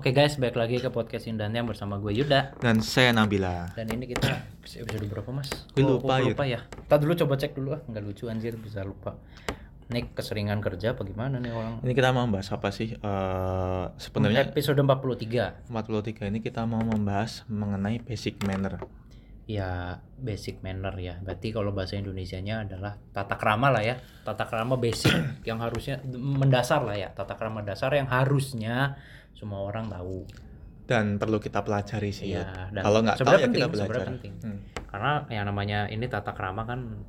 Oke guys, balik lagi ke podcast Indan yang bersama gue Yuda. Dan saya Nabila. Dan ini kita episode berapa mas? Gue Oh, lupa, lupa ya? Kita dulu coba cek dulu ah, nggak lucu anjir bisa lupa. Ini keseringan kerja apa gimana nih orang? Ini kita mau membahas apa sih? Eh sebenarnya Episode 43 43 ini kita mau membahas mengenai basic manner. Ya basic manner ya. Berarti kalau bahasa Indonesianya adalah tata krama lah ya. Tata krama basic yang harusnya mendasar lah ya. Tata krama dasar yang harusnya semua orang tahu Dan perlu kita pelajari sih ya. dan Kalau nggak tahu ya penting, kita belajar. penting. Hmm. Karena yang namanya ini tata krama kan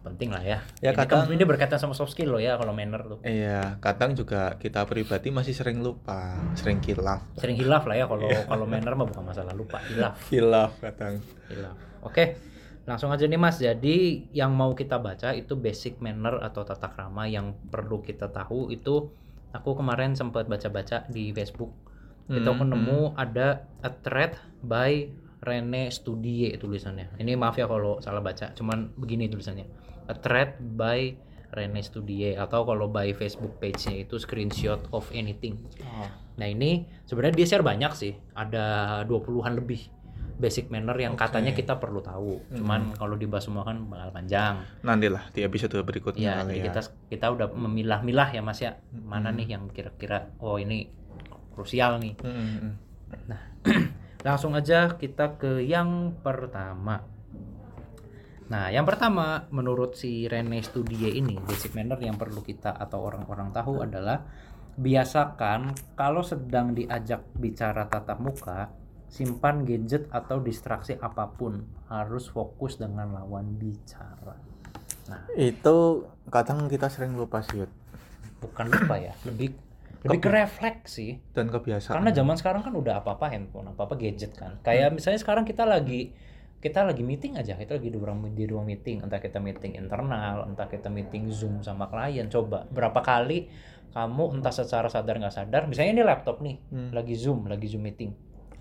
penting lah ya. Ya, ini, kadang- kan- ini berkaitan sama soft skill loh ya kalau manner tuh. Iya, kadang juga kita pribadi masih sering lupa, sering kilaf. Sering hilaf lah ya kalau Iya. kalau manner mah bukan masalah lupa, hilaf, Kilaf kadang. hilaf. Oke. Langsung aja nih Mas. Jadi yang mau kita baca itu basic manner atau tata krama yang perlu kita tahu itu aku kemarin sempat baca-baca di Facebook. Itu aku Hmm, nemu ada a thread by Rene Studie tulisannya. Ini maaf ya kalau salah baca, cuman begini tulisannya. A thread by Rene Studie atau kalau by Facebook page-nya itu screenshot of anything. Oh, Nah, ini sebenarnya dia share banyak sih. Ada 20-an lebih basic manner yang Oke. katanya kita perlu tahu. Cuman kalau dibahas semua kan bakal panjang. nantilah di episode Ya, berikutnya kali jadi ya. kita kita udah memilah-milah ya Mas ya. Mana Hmm. nih yang kira-kira oh ini krusial nih. Hmm, hmm, hmm. Langsung aja kita ke yang pertama. Nah, yang pertama menurut si Rene Studie ini, basic manner yang perlu kita atau orang-orang tahu adalah biasakan kalau sedang diajak bicara tatap muka, simpan gadget atau distraksi apa pun, harus fokus dengan lawan bicara. Nah, Itu kadang kita sering lupa sih, bukan lupa ya, lebih lebih ke refleks sih. dan kebiasaan. Karena zaman sekarang kan udah apa-apa handphone, apa-apa gadget kan. Kayak misalnya sekarang kita lagi kita lagi meeting aja, kita lagi di ruang di ruang meeting, entah kita meeting internal, entah kita meeting Zoom sama klien. Coba berapa kali kamu entah secara sadar nggak sadar, misalnya ini laptop nih, Hmm. lagi Zoom, lagi Zoom meeting.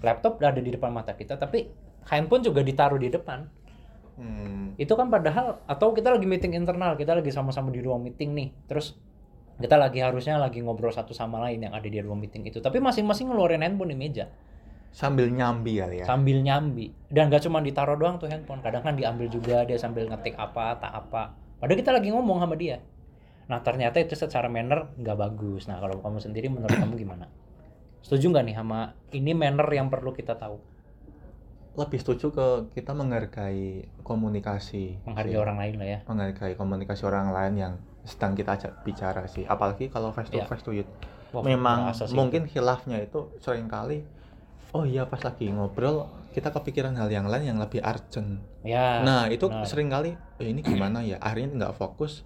Laptop udah ada di depan mata kita, tapi handphone juga ditaruh di depan. Hmm. Itu kan padahal atau kita lagi meeting internal, kita lagi sama-sama di ruang meeting nih. Terus kita lagi harusnya lagi ngobrol satu sama lain yang ada di ruang meeting itu. Tapi masing-masing ngeluarin handphone di meja Sambil nyambi kali ya. sambil nyambi. Dan gak cuma ditaruh doang tuh handphone, kadang kan diambil juga dia sambil ngetik apa, tak apa. Padahal kita lagi ngomong sama dia. Nah ternyata itu secara manner nggak bagus. Nah kalau kamu sendiri menurut kamu gimana? Setuju nggak nih sama ini manner yang perlu kita tahu? Lebih setuju ke kita menghargai komunikasi. Menghargai sih. orang lain lah ya. menghargai komunikasi orang lain yang sedang kita ajak bicara sih apalagi kalau face to Iya. face to. Wah, memang mungkin hilafnya itu sering kali oh iya pas lagi ngobrol kita kepikiran hal yang lain yang lebih urgent. Ya. nah itu benar. sering kali eh, ini gimana ya akhirnya nggak fokus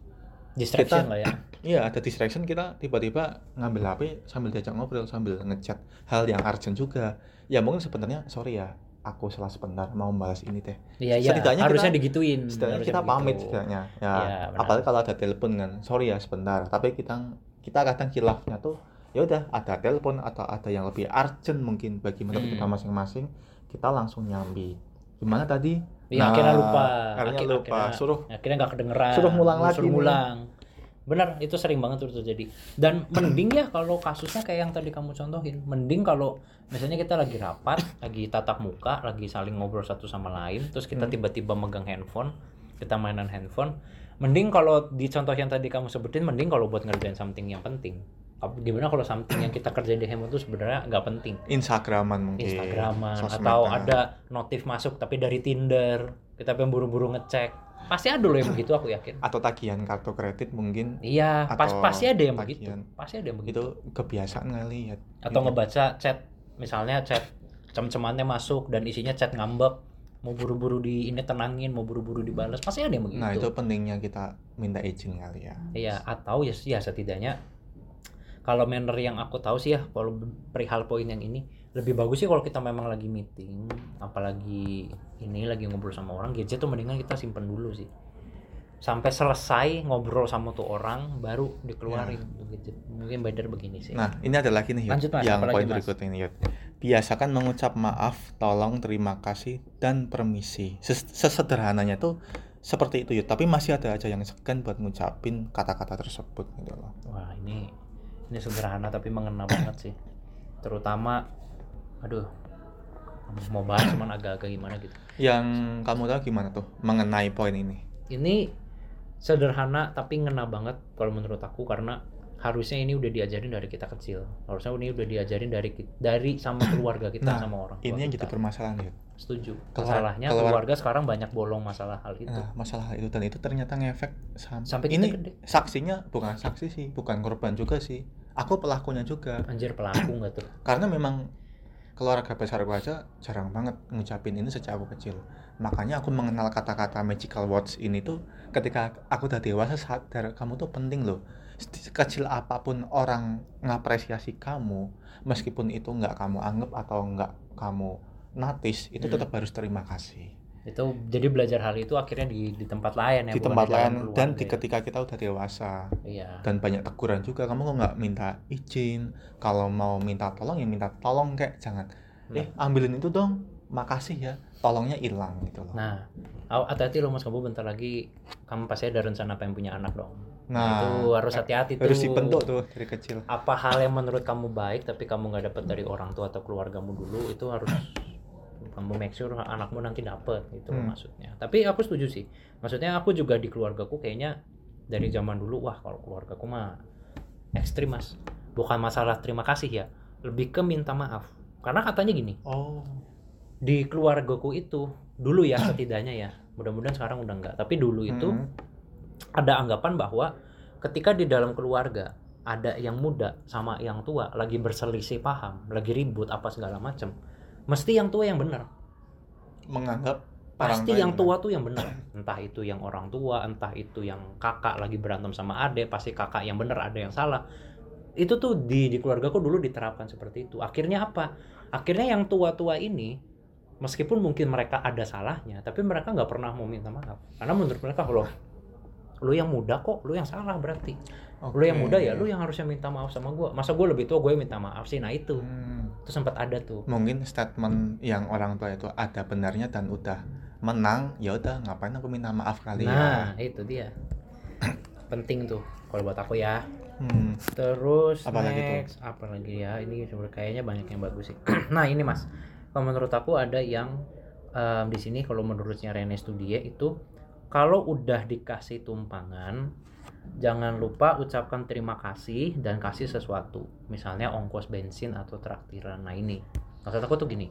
distraction kita- lah ya. Iya ada distraction kita tiba-tiba ngambil HP sambil diajak ngobrol sambil ngechat hal yang urgent juga ya mungkin sebenarnya sorry ya aku salah sebentar mau membalas ini teh Iya iya. Setidaknya Harusnya kita- digituin. setidaknya harusnya kita pamit begitu. setidaknya ya benar. apalagi kalau ada telepon kan sorry ya sebentar tapi kita kita kadang kilafnya tuh ya udah ada telepon atau ada yang lebih urgent mungkin bagi menurut Hmm. kita masing-masing kita langsung nyambi gimana tadi Iya, Nah, akhirnya lupa. akhirnya Akhir- lupa akhirnya- suruh akhirnya nggak kedengeran Suruh ngulang lagi suruh nih. Benar itu sering banget tuh terjadi. Dan mending ya kalau kasusnya kayak yang tadi kamu contohin mending kalau misalnya kita lagi rapat lagi tatap muka lagi saling ngobrol satu sama lain terus kita Hmm. tiba-tiba megang handphone kita mainan handphone mending kalau di contoh yang tadi kamu sebutin mending kalau buat ngerjain something yang penting. Gimana kalau something yang kita kerjain di handphone itu sebenarnya nggak penting? Instagraman mungkin Instagraman sosmed, atau ada notif masuk tapi dari Tinder kita pengen buru-buru ngecek pasti ada loh yang begitu aku yakin. Atau tagihan kartu kredit mungkin. Iya pas pasti ada yang begitu. tagihan. pasti ada yang begitu. Itu kebiasaan kali ya. Atau ngebaca chat misalnya chat cem-cemannya masuk dan isinya chat ngambek mau buru-buru di ini tenangin mau buru-buru dibalas pasti ada yang begitu. Nah itu pentingnya kita minta izin kali ya. Iya atau ya ya setidaknya kalau manner yang aku tahu sih ya kalau perihal poin yang ini lebih bagus sih kalau kita memang lagi meeting apalagi ini lagi ngobrol sama orang gadget tuh mendingan kita simpen dulu sih sampai selesai ngobrol sama tuh orang baru dikeluarin tuh gadget mungkin better begini sih Nah, ini ada lagi nih Yud, Lanjut, Mas. yang poin Mas? berikutnya ini Yud. Biasakan mengucap maaf, tolong, terima kasih, dan permisi. Ses- Sesederhananya tuh seperti itu Yud. Tapi masih ada aja yang segan buat ngucapin kata-kata tersebut gitu loh. wah ini ini sederhana tapi mengena banget sih terutama aduh mau bahas cuman agak-agak gimana gitu Yang kamu tahu gimana tuh mengenai poin ini? ini sederhana tapi ngena banget kalau menurut aku karena harusnya ini udah diajarin dari kita kecil harusnya ini udah diajarin dari dari sama keluarga kita Nah, sama orang tua Ini yang kita. jadi permasalahan Yud. setuju Keluar- masalahnya keluar- keluarga sekarang banyak bolong masalah hal itu Nah, masalah itu dan itu ternyata ngefek sam- Sampai ini gede. saksinya bukan saksi sih, bukan korban juga sih. Aku pelakunya juga. anjir pelaku nggak tuh karena memang keluarga besar gue aja jarang banget ngucapin ini sejak aku kecil. Makanya aku mengenal kata-kata magical words ini tuh ketika aku udah dewasa sadar kamu tuh penting loh. Kecil apa pun orang ngapresiasi kamu meskipun itu nggak kamu anggap atau nggak kamu notice itu Hmm. tetap harus terima kasih itu jadi belajar hal itu akhirnya di di tempat lain ya di tempat lain. dan di ya. ketika kita udah dewasa iya. dan banyak teguran juga kamu kok nggak minta izin? Kalau mau minta tolong ya minta tolong kayak jangan. Eh ambilin itu dong. Makasih ya. Tolongnya hilang gitu loh. Nah hati-hati loh mas kamu bentar lagi kamu pasti ada rencana pengen punya anak dong. Nah itu harus hati-hati tuh. harus dibentuk tuh dari kecil. Apa hal yang menurut kamu baik tapi kamu nggak dapat dari orang tua atau keluargamu dulu itu harus make sure anakmu nanti dapet gitu Hmm. maksudnya. Tapi aku setuju sih. Maksudnya aku juga di keluargaku kayaknya dari zaman dulu wah kalau keluargaku mah ekstrim mas. Bukan masalah terima kasih ya lebih ke minta maaf. Karena katanya gini oh. di keluargaku itu dulu ya setidaknya ya mudah-mudahan sekarang udah enggak. Tapi dulu itu Hmm. ada anggapan bahwa ketika di dalam keluarga ada yang muda sama yang tua lagi berselisih paham, lagi ribut apa segala macam, mesti yang tua yang benar. menganggap Pasti yang tua tuh yang benar. Entah itu yang orang tua, entah itu yang kakak lagi berantem sama ade, pasti kakak yang benar, ada yang salah. Itu tuh di di keluargaku dulu diterapkan seperti itu. Akhirnya apa? Akhirnya yang tua-tua ini meskipun mungkin mereka ada salahnya, tapi mereka nggak pernah mau minta maaf. Karena menurut mereka kalau lu yang muda kok, lu yang salah berarti. Lu yang muda ya, lu yang harusnya minta maaf sama gua. Masa gua lebih tua, gue minta maaf sih. Nah itu, Hmm. itu sempat ada tuh. mungkin statement yang orang tua itu ada benarnya dan udah menang ya udah ngapain aku minta maaf kali Nah, ya itu dia. Penting tuh kalau buat aku ya. Hmm. Terus Apa lagi tuh? next apa lagi ya? Ini sebenarnya kayaknya banyak yang bagus sih. nah, ini Mas. Kalau menurut aku ada yang em, di sini kalau menurutnya Rene Studie itu kalau udah dikasih tumpangan jangan lupa ucapkan terima kasih dan kasih sesuatu. Misalnya ongkos bensin atau traktiran. Nah, ini. Maksud aku tuh gini.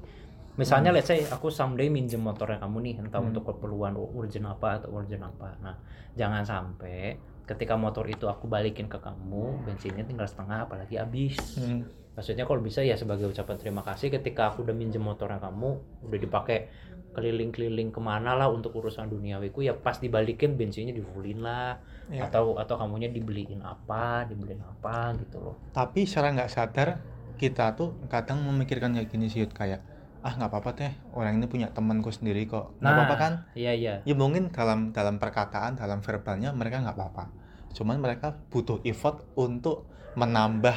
Misalnya let's say aku someday minjem motornya kamu nih entah Hmm. untuk keperluan urgent apa atau urgent apa. Nah, jangan sampai ketika motor itu aku balikin ke kamu bensinnya tinggal setengah apalagi habis Hmm. Maksudnya kalau bisa ya sebagai ucapan terima kasih ketika aku udah minjem motornya kamu udah dipakai keliling-keliling ke mana lah untuk urusan duniawiku ya pas dibalikin bensinnya di fullin lah. Ya. atau atau kamunya dibeliin apa dibeliin apa gitu loh. Tapi secara nggak sadar kita tuh kadang memikirkan kayak gini sih kayak ah nggak apa-apa teh orang ini punya temanku sendiri kok. Nggak apa-apa kan? iya iya. Ya mungkin dalam dalam perkataan dalam verbalnya mereka nggak apa-apa. Cuman mereka butuh effort untuk menambah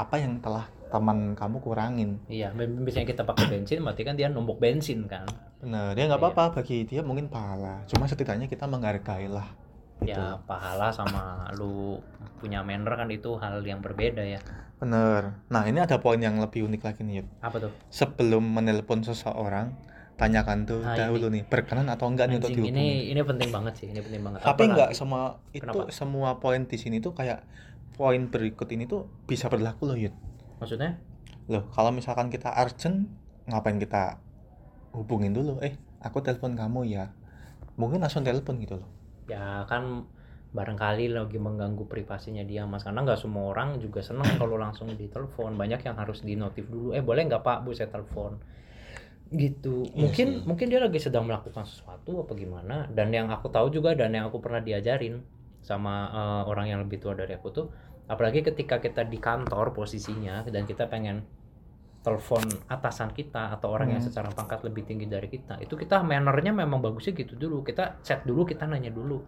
apa yang telah teman kamu kurangin. Iya misalnya kita pakai bensin berarti kan dia nombok bensin kan? Bener ya nggak Iya. apa-apa bagi dia mungkin pahala. Cuma setidaknya kita menghargai lah gitu. ya pahala sama lu punya manner kan itu hal yang berbeda ya. Bener. Nah ini ada poin yang lebih unik lagi nih Yud. apa tuh? Sebelum menelpon seseorang tanyakan tuh Nah, dahulu nih berkenan atau enggak nih untuk dihubungi ini ini penting banget sih ini penting banget. Tapi Apalagi- nggak semua itu Kenapa? semua poin di sini tuh kayak poin berikut ini tuh bisa berlaku loh Yud maksudnya? Loh kalau misalkan kita urgent ngapain kita hubungin dulu? Eh aku telepon kamu ya. Mungkin langsung telepon gitu loh. Ya kan barangkali lagi mengganggu privasinya dia mas. Karena nggak semua orang juga seneng kalau langsung ditelepon. Banyak yang harus dinotif dulu. Eh boleh nggak pak bu saya telepon? Gitu. Iya mungkin sih. mungkin dia lagi sedang melakukan sesuatu apa gimana. Dan yang aku tahu juga dan yang aku pernah diajarin sama eh, orang yang lebih tua dari aku tuh apalagi ketika kita di kantor posisinya dan kita pengen telepon atasan kita atau orang yang Hmm. secara pangkat lebih tinggi dari kita itu kita mannernya memang bagusnya gitu dulu. Kita chat dulu kita nanya dulu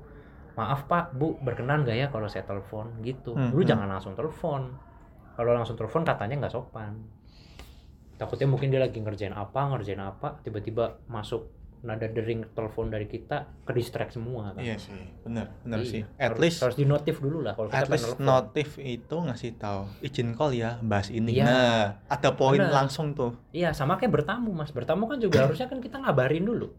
maaf pak bu berkenan gak ya kalau saya telepon? Gitu. Hmm, dulu hmm. jangan langsung telepon. Kalau langsung telepon katanya nggak sopan. Takutnya mungkin dia lagi ngerjain apa ngerjain apa tiba-tiba masuk nada dering telepon dari kita ke distract semua kan Iya sih, bener, bener Iya, sih. At harus, least, harus di notif dulu lah kalau kita at pengen least telepon. notif itu ngasih tahu izin call ya, bahas ini. Iya. Nah, ada poin Bener. langsung tuh. Iya, sama kayak bertamu, Mas. Bertamu kan juga harusnya kan kita ngabarin dulu.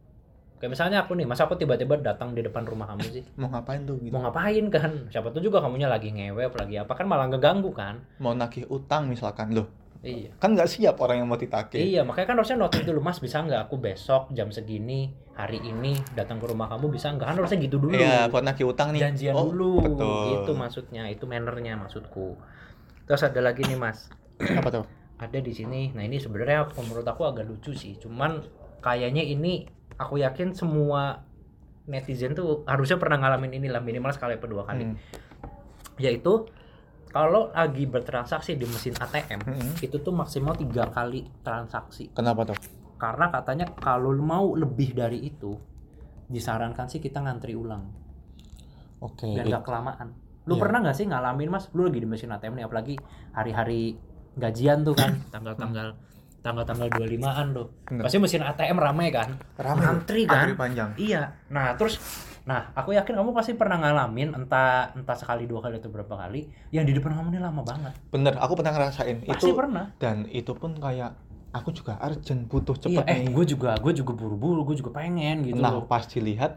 Kayak misalnya aku nih, masa aku tiba-tiba datang di depan rumah kamu sih? Mau ngapain tuh gitu? Mau ngapain kan? Siapa tuh juga kamunya lagi ngewe, apa lagi apa kan malah ngeganggu kan? Mau nagih utang misalkan loh, Iya. kan nggak siap orang yang mau ditagih. Iya, makanya kan harusnya notif dulu, Mas. Bisa nggak aku besok jam segini, hari ini datang ke rumah kamu bisa nggak? Kan harusnya gitu dulu. Iya, buat nagih utang nih. Janjian Oh, dulu. Betul. Itu maksudnya, itu mannernya maksudku. Terus ada lagi nih, Mas. Apa tuh? ada di sini. Nah ini sebenarnya menurut aku agak lucu sih. Cuman kayaknya ini aku yakin semua netizen tuh harusnya pernah ngalamin inilah minimal sekali atau dua kali. Hmm. Yaitu kalau lagi bertransaksi di mesin ATM Hmm. itu tuh maksimal tiga kali transaksi. Kenapa tuh? Karena katanya kalau mau lebih dari itu disarankan sih kita ngantri ulang Oke. biar it- nggak kelamaan. Lu Iya. pernah nggak sih ngalamin mas? Lu lagi di mesin ATM nih apalagi hari-hari gajian tuh kan tanggal-tanggal tanggal-tanggal 25-an tuh. Bener. Pasti mesin ATM ramai kan? Ramai. Antri kan? Antri panjang. Iya. Nah, terus nah, aku yakin kamu pasti pernah ngalamin entah entah sekali dua kali atau berapa kali yang di depan kamu ini lama banget. Bener, aku pernah ngerasain Pasti itu pernah. dan itu pun kayak aku juga urgent butuh Iya, cepet eh nih. gue juga gue juga buru-buru, gue juga pengen gitu nah loh. pas dilihat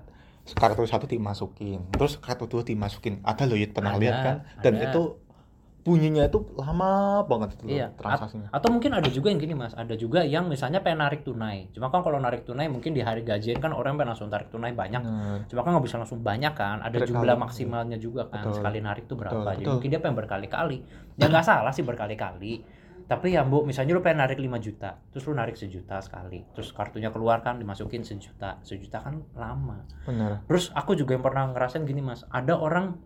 kartu satu dimasukin terus kartu dua dimasukin ada loh Yud pernah Ada, lihat kan dan ada. itu bunyinya itu lama banget itu Iya. transaksinya Atau mungkin ada juga yang gini mas, ada juga yang misalnya pengen narik tunai. Cuma kan kalau narik tunai mungkin di hari gajian kan orang pengen langsung tarik tunai banyak. Bener. Cuma kan nggak bisa langsung banyak kan, ada Berkali. jumlah maksimalnya juga kan. Betul. Sekali narik tuh berapa. Betul, Jadi betul. mungkin dia pengen berkali-kali. Ya nggak salah sih berkali-kali. Tapi ya bu, misalnya lu pengen narik 5 juta, terus lu narik sejuta sekali, terus kartunya keluar kan dimasukin sejuta, sejuta kan lama. bener Terus aku juga yang pernah ngerasain gini mas, ada orang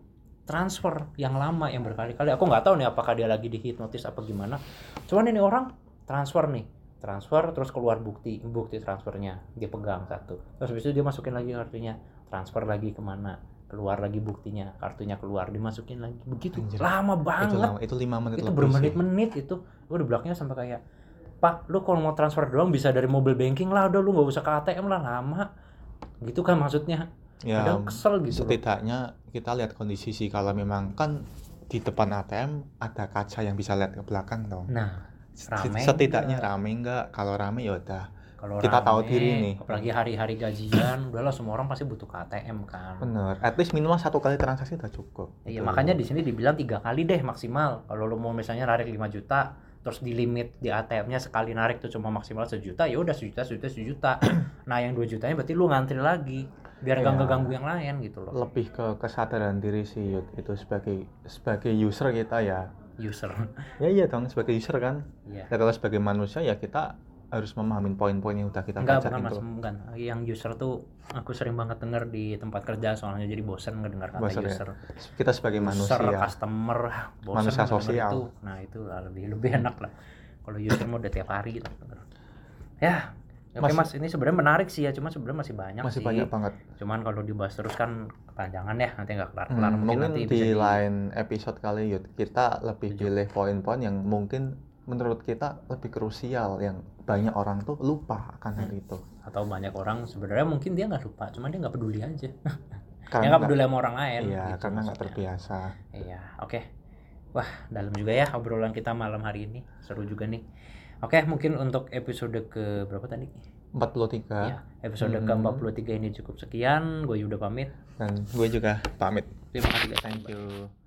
transfer yang lama yang berkali-kali. Aku nggak tahu nih apakah dia lagi dihipnotis apa gimana. Cuman ini orang transfer nih, transfer terus keluar bukti, bukti transfernya dia pegang satu. Terus habis itu dia masukin lagi kartunya, transfer lagi ke mana, keluar lagi buktinya, kartunya keluar dimasukin lagi. Begitu Anjir. lama itu banget. lama itu lima menit Itu bermenit-menit itu. Gue di belakangnya sampai kayak Pak, lu kalau mau transfer doang bisa dari mobile banking lah, udah lu nggak usah ke ATM lah lama. Gitu kan maksudnya. Ya kadang kesel gitu loh. setidaknya kita lihat kondisi sih kalau memang kan di depan ATM ada kaca yang bisa lihat ke belakang dong Nah, rame setidaknya nggak? rame enggak kalau rame ya udah kalau kita tahu rame, diri nih. apalagi hari-hari gajian, udahlah semua orang pasti butuh KTM kan. bener at least minimal satu kali transaksi udah cukup Iya, Gitu. makanya di sini dibilang tiga kali deh maksimal. Kalau lo mau misalnya narik 5 juta, terus di limit di ATM-nya sekali narik tuh cuma maksimal sejuta, ya udah sejuta, sejuta, sejuta. nah, yang 2 jutanya berarti lu ngantri lagi biar nggak ganggu yang lain gitu loh. lebih ke kesadaran diri sih Yud. itu sebagai sebagai user kita ya User. ya iya dong sebagai user kan Iya. ya kalau sebagai manusia ya kita harus memahami poin-poin yang udah kita Enggak, baca bukan mas, itu bukan. Yang user tuh aku sering banget denger di tempat kerja soalnya jadi bosen ngedengar kata Bosen ya? user. kita sebagai user, manusia customer, bosen Manusia sosial. Itu. Nah itu lebih lebih enak lah. Kalau user mau udah tiap hari gitu. Ya, oke Mas- mas, ini sebenarnya menarik sih ya, cuma sebenarnya masih banyak masih sih. banyak banget Cuman kalau dibahas terus kan kepanjangan ya, nanti nggak kelar Hmm, kelar. mungkin nanti di bisa lain episode kali Yud kita lebih Setuju. pilih poin-poin yang mungkin menurut kita lebih krusial yang banyak orang tuh lupa akan hal Hmm. itu atau banyak orang sebenarnya mungkin dia nggak lupa, cuman dia nggak peduli aja. karena nggak peduli sama orang lain. iya gitu karena nggak terbiasa Iya, oke. Wah, dalam juga ya obrolan kita malam hari ini. Seru juga nih. Oke, mungkin untuk episode ke berapa tadi? 43 Ya, episode Hmm. ke-43 ini cukup sekian. Gue Yuda pamit. dan gue juga pamit Terima kasih guys. thank you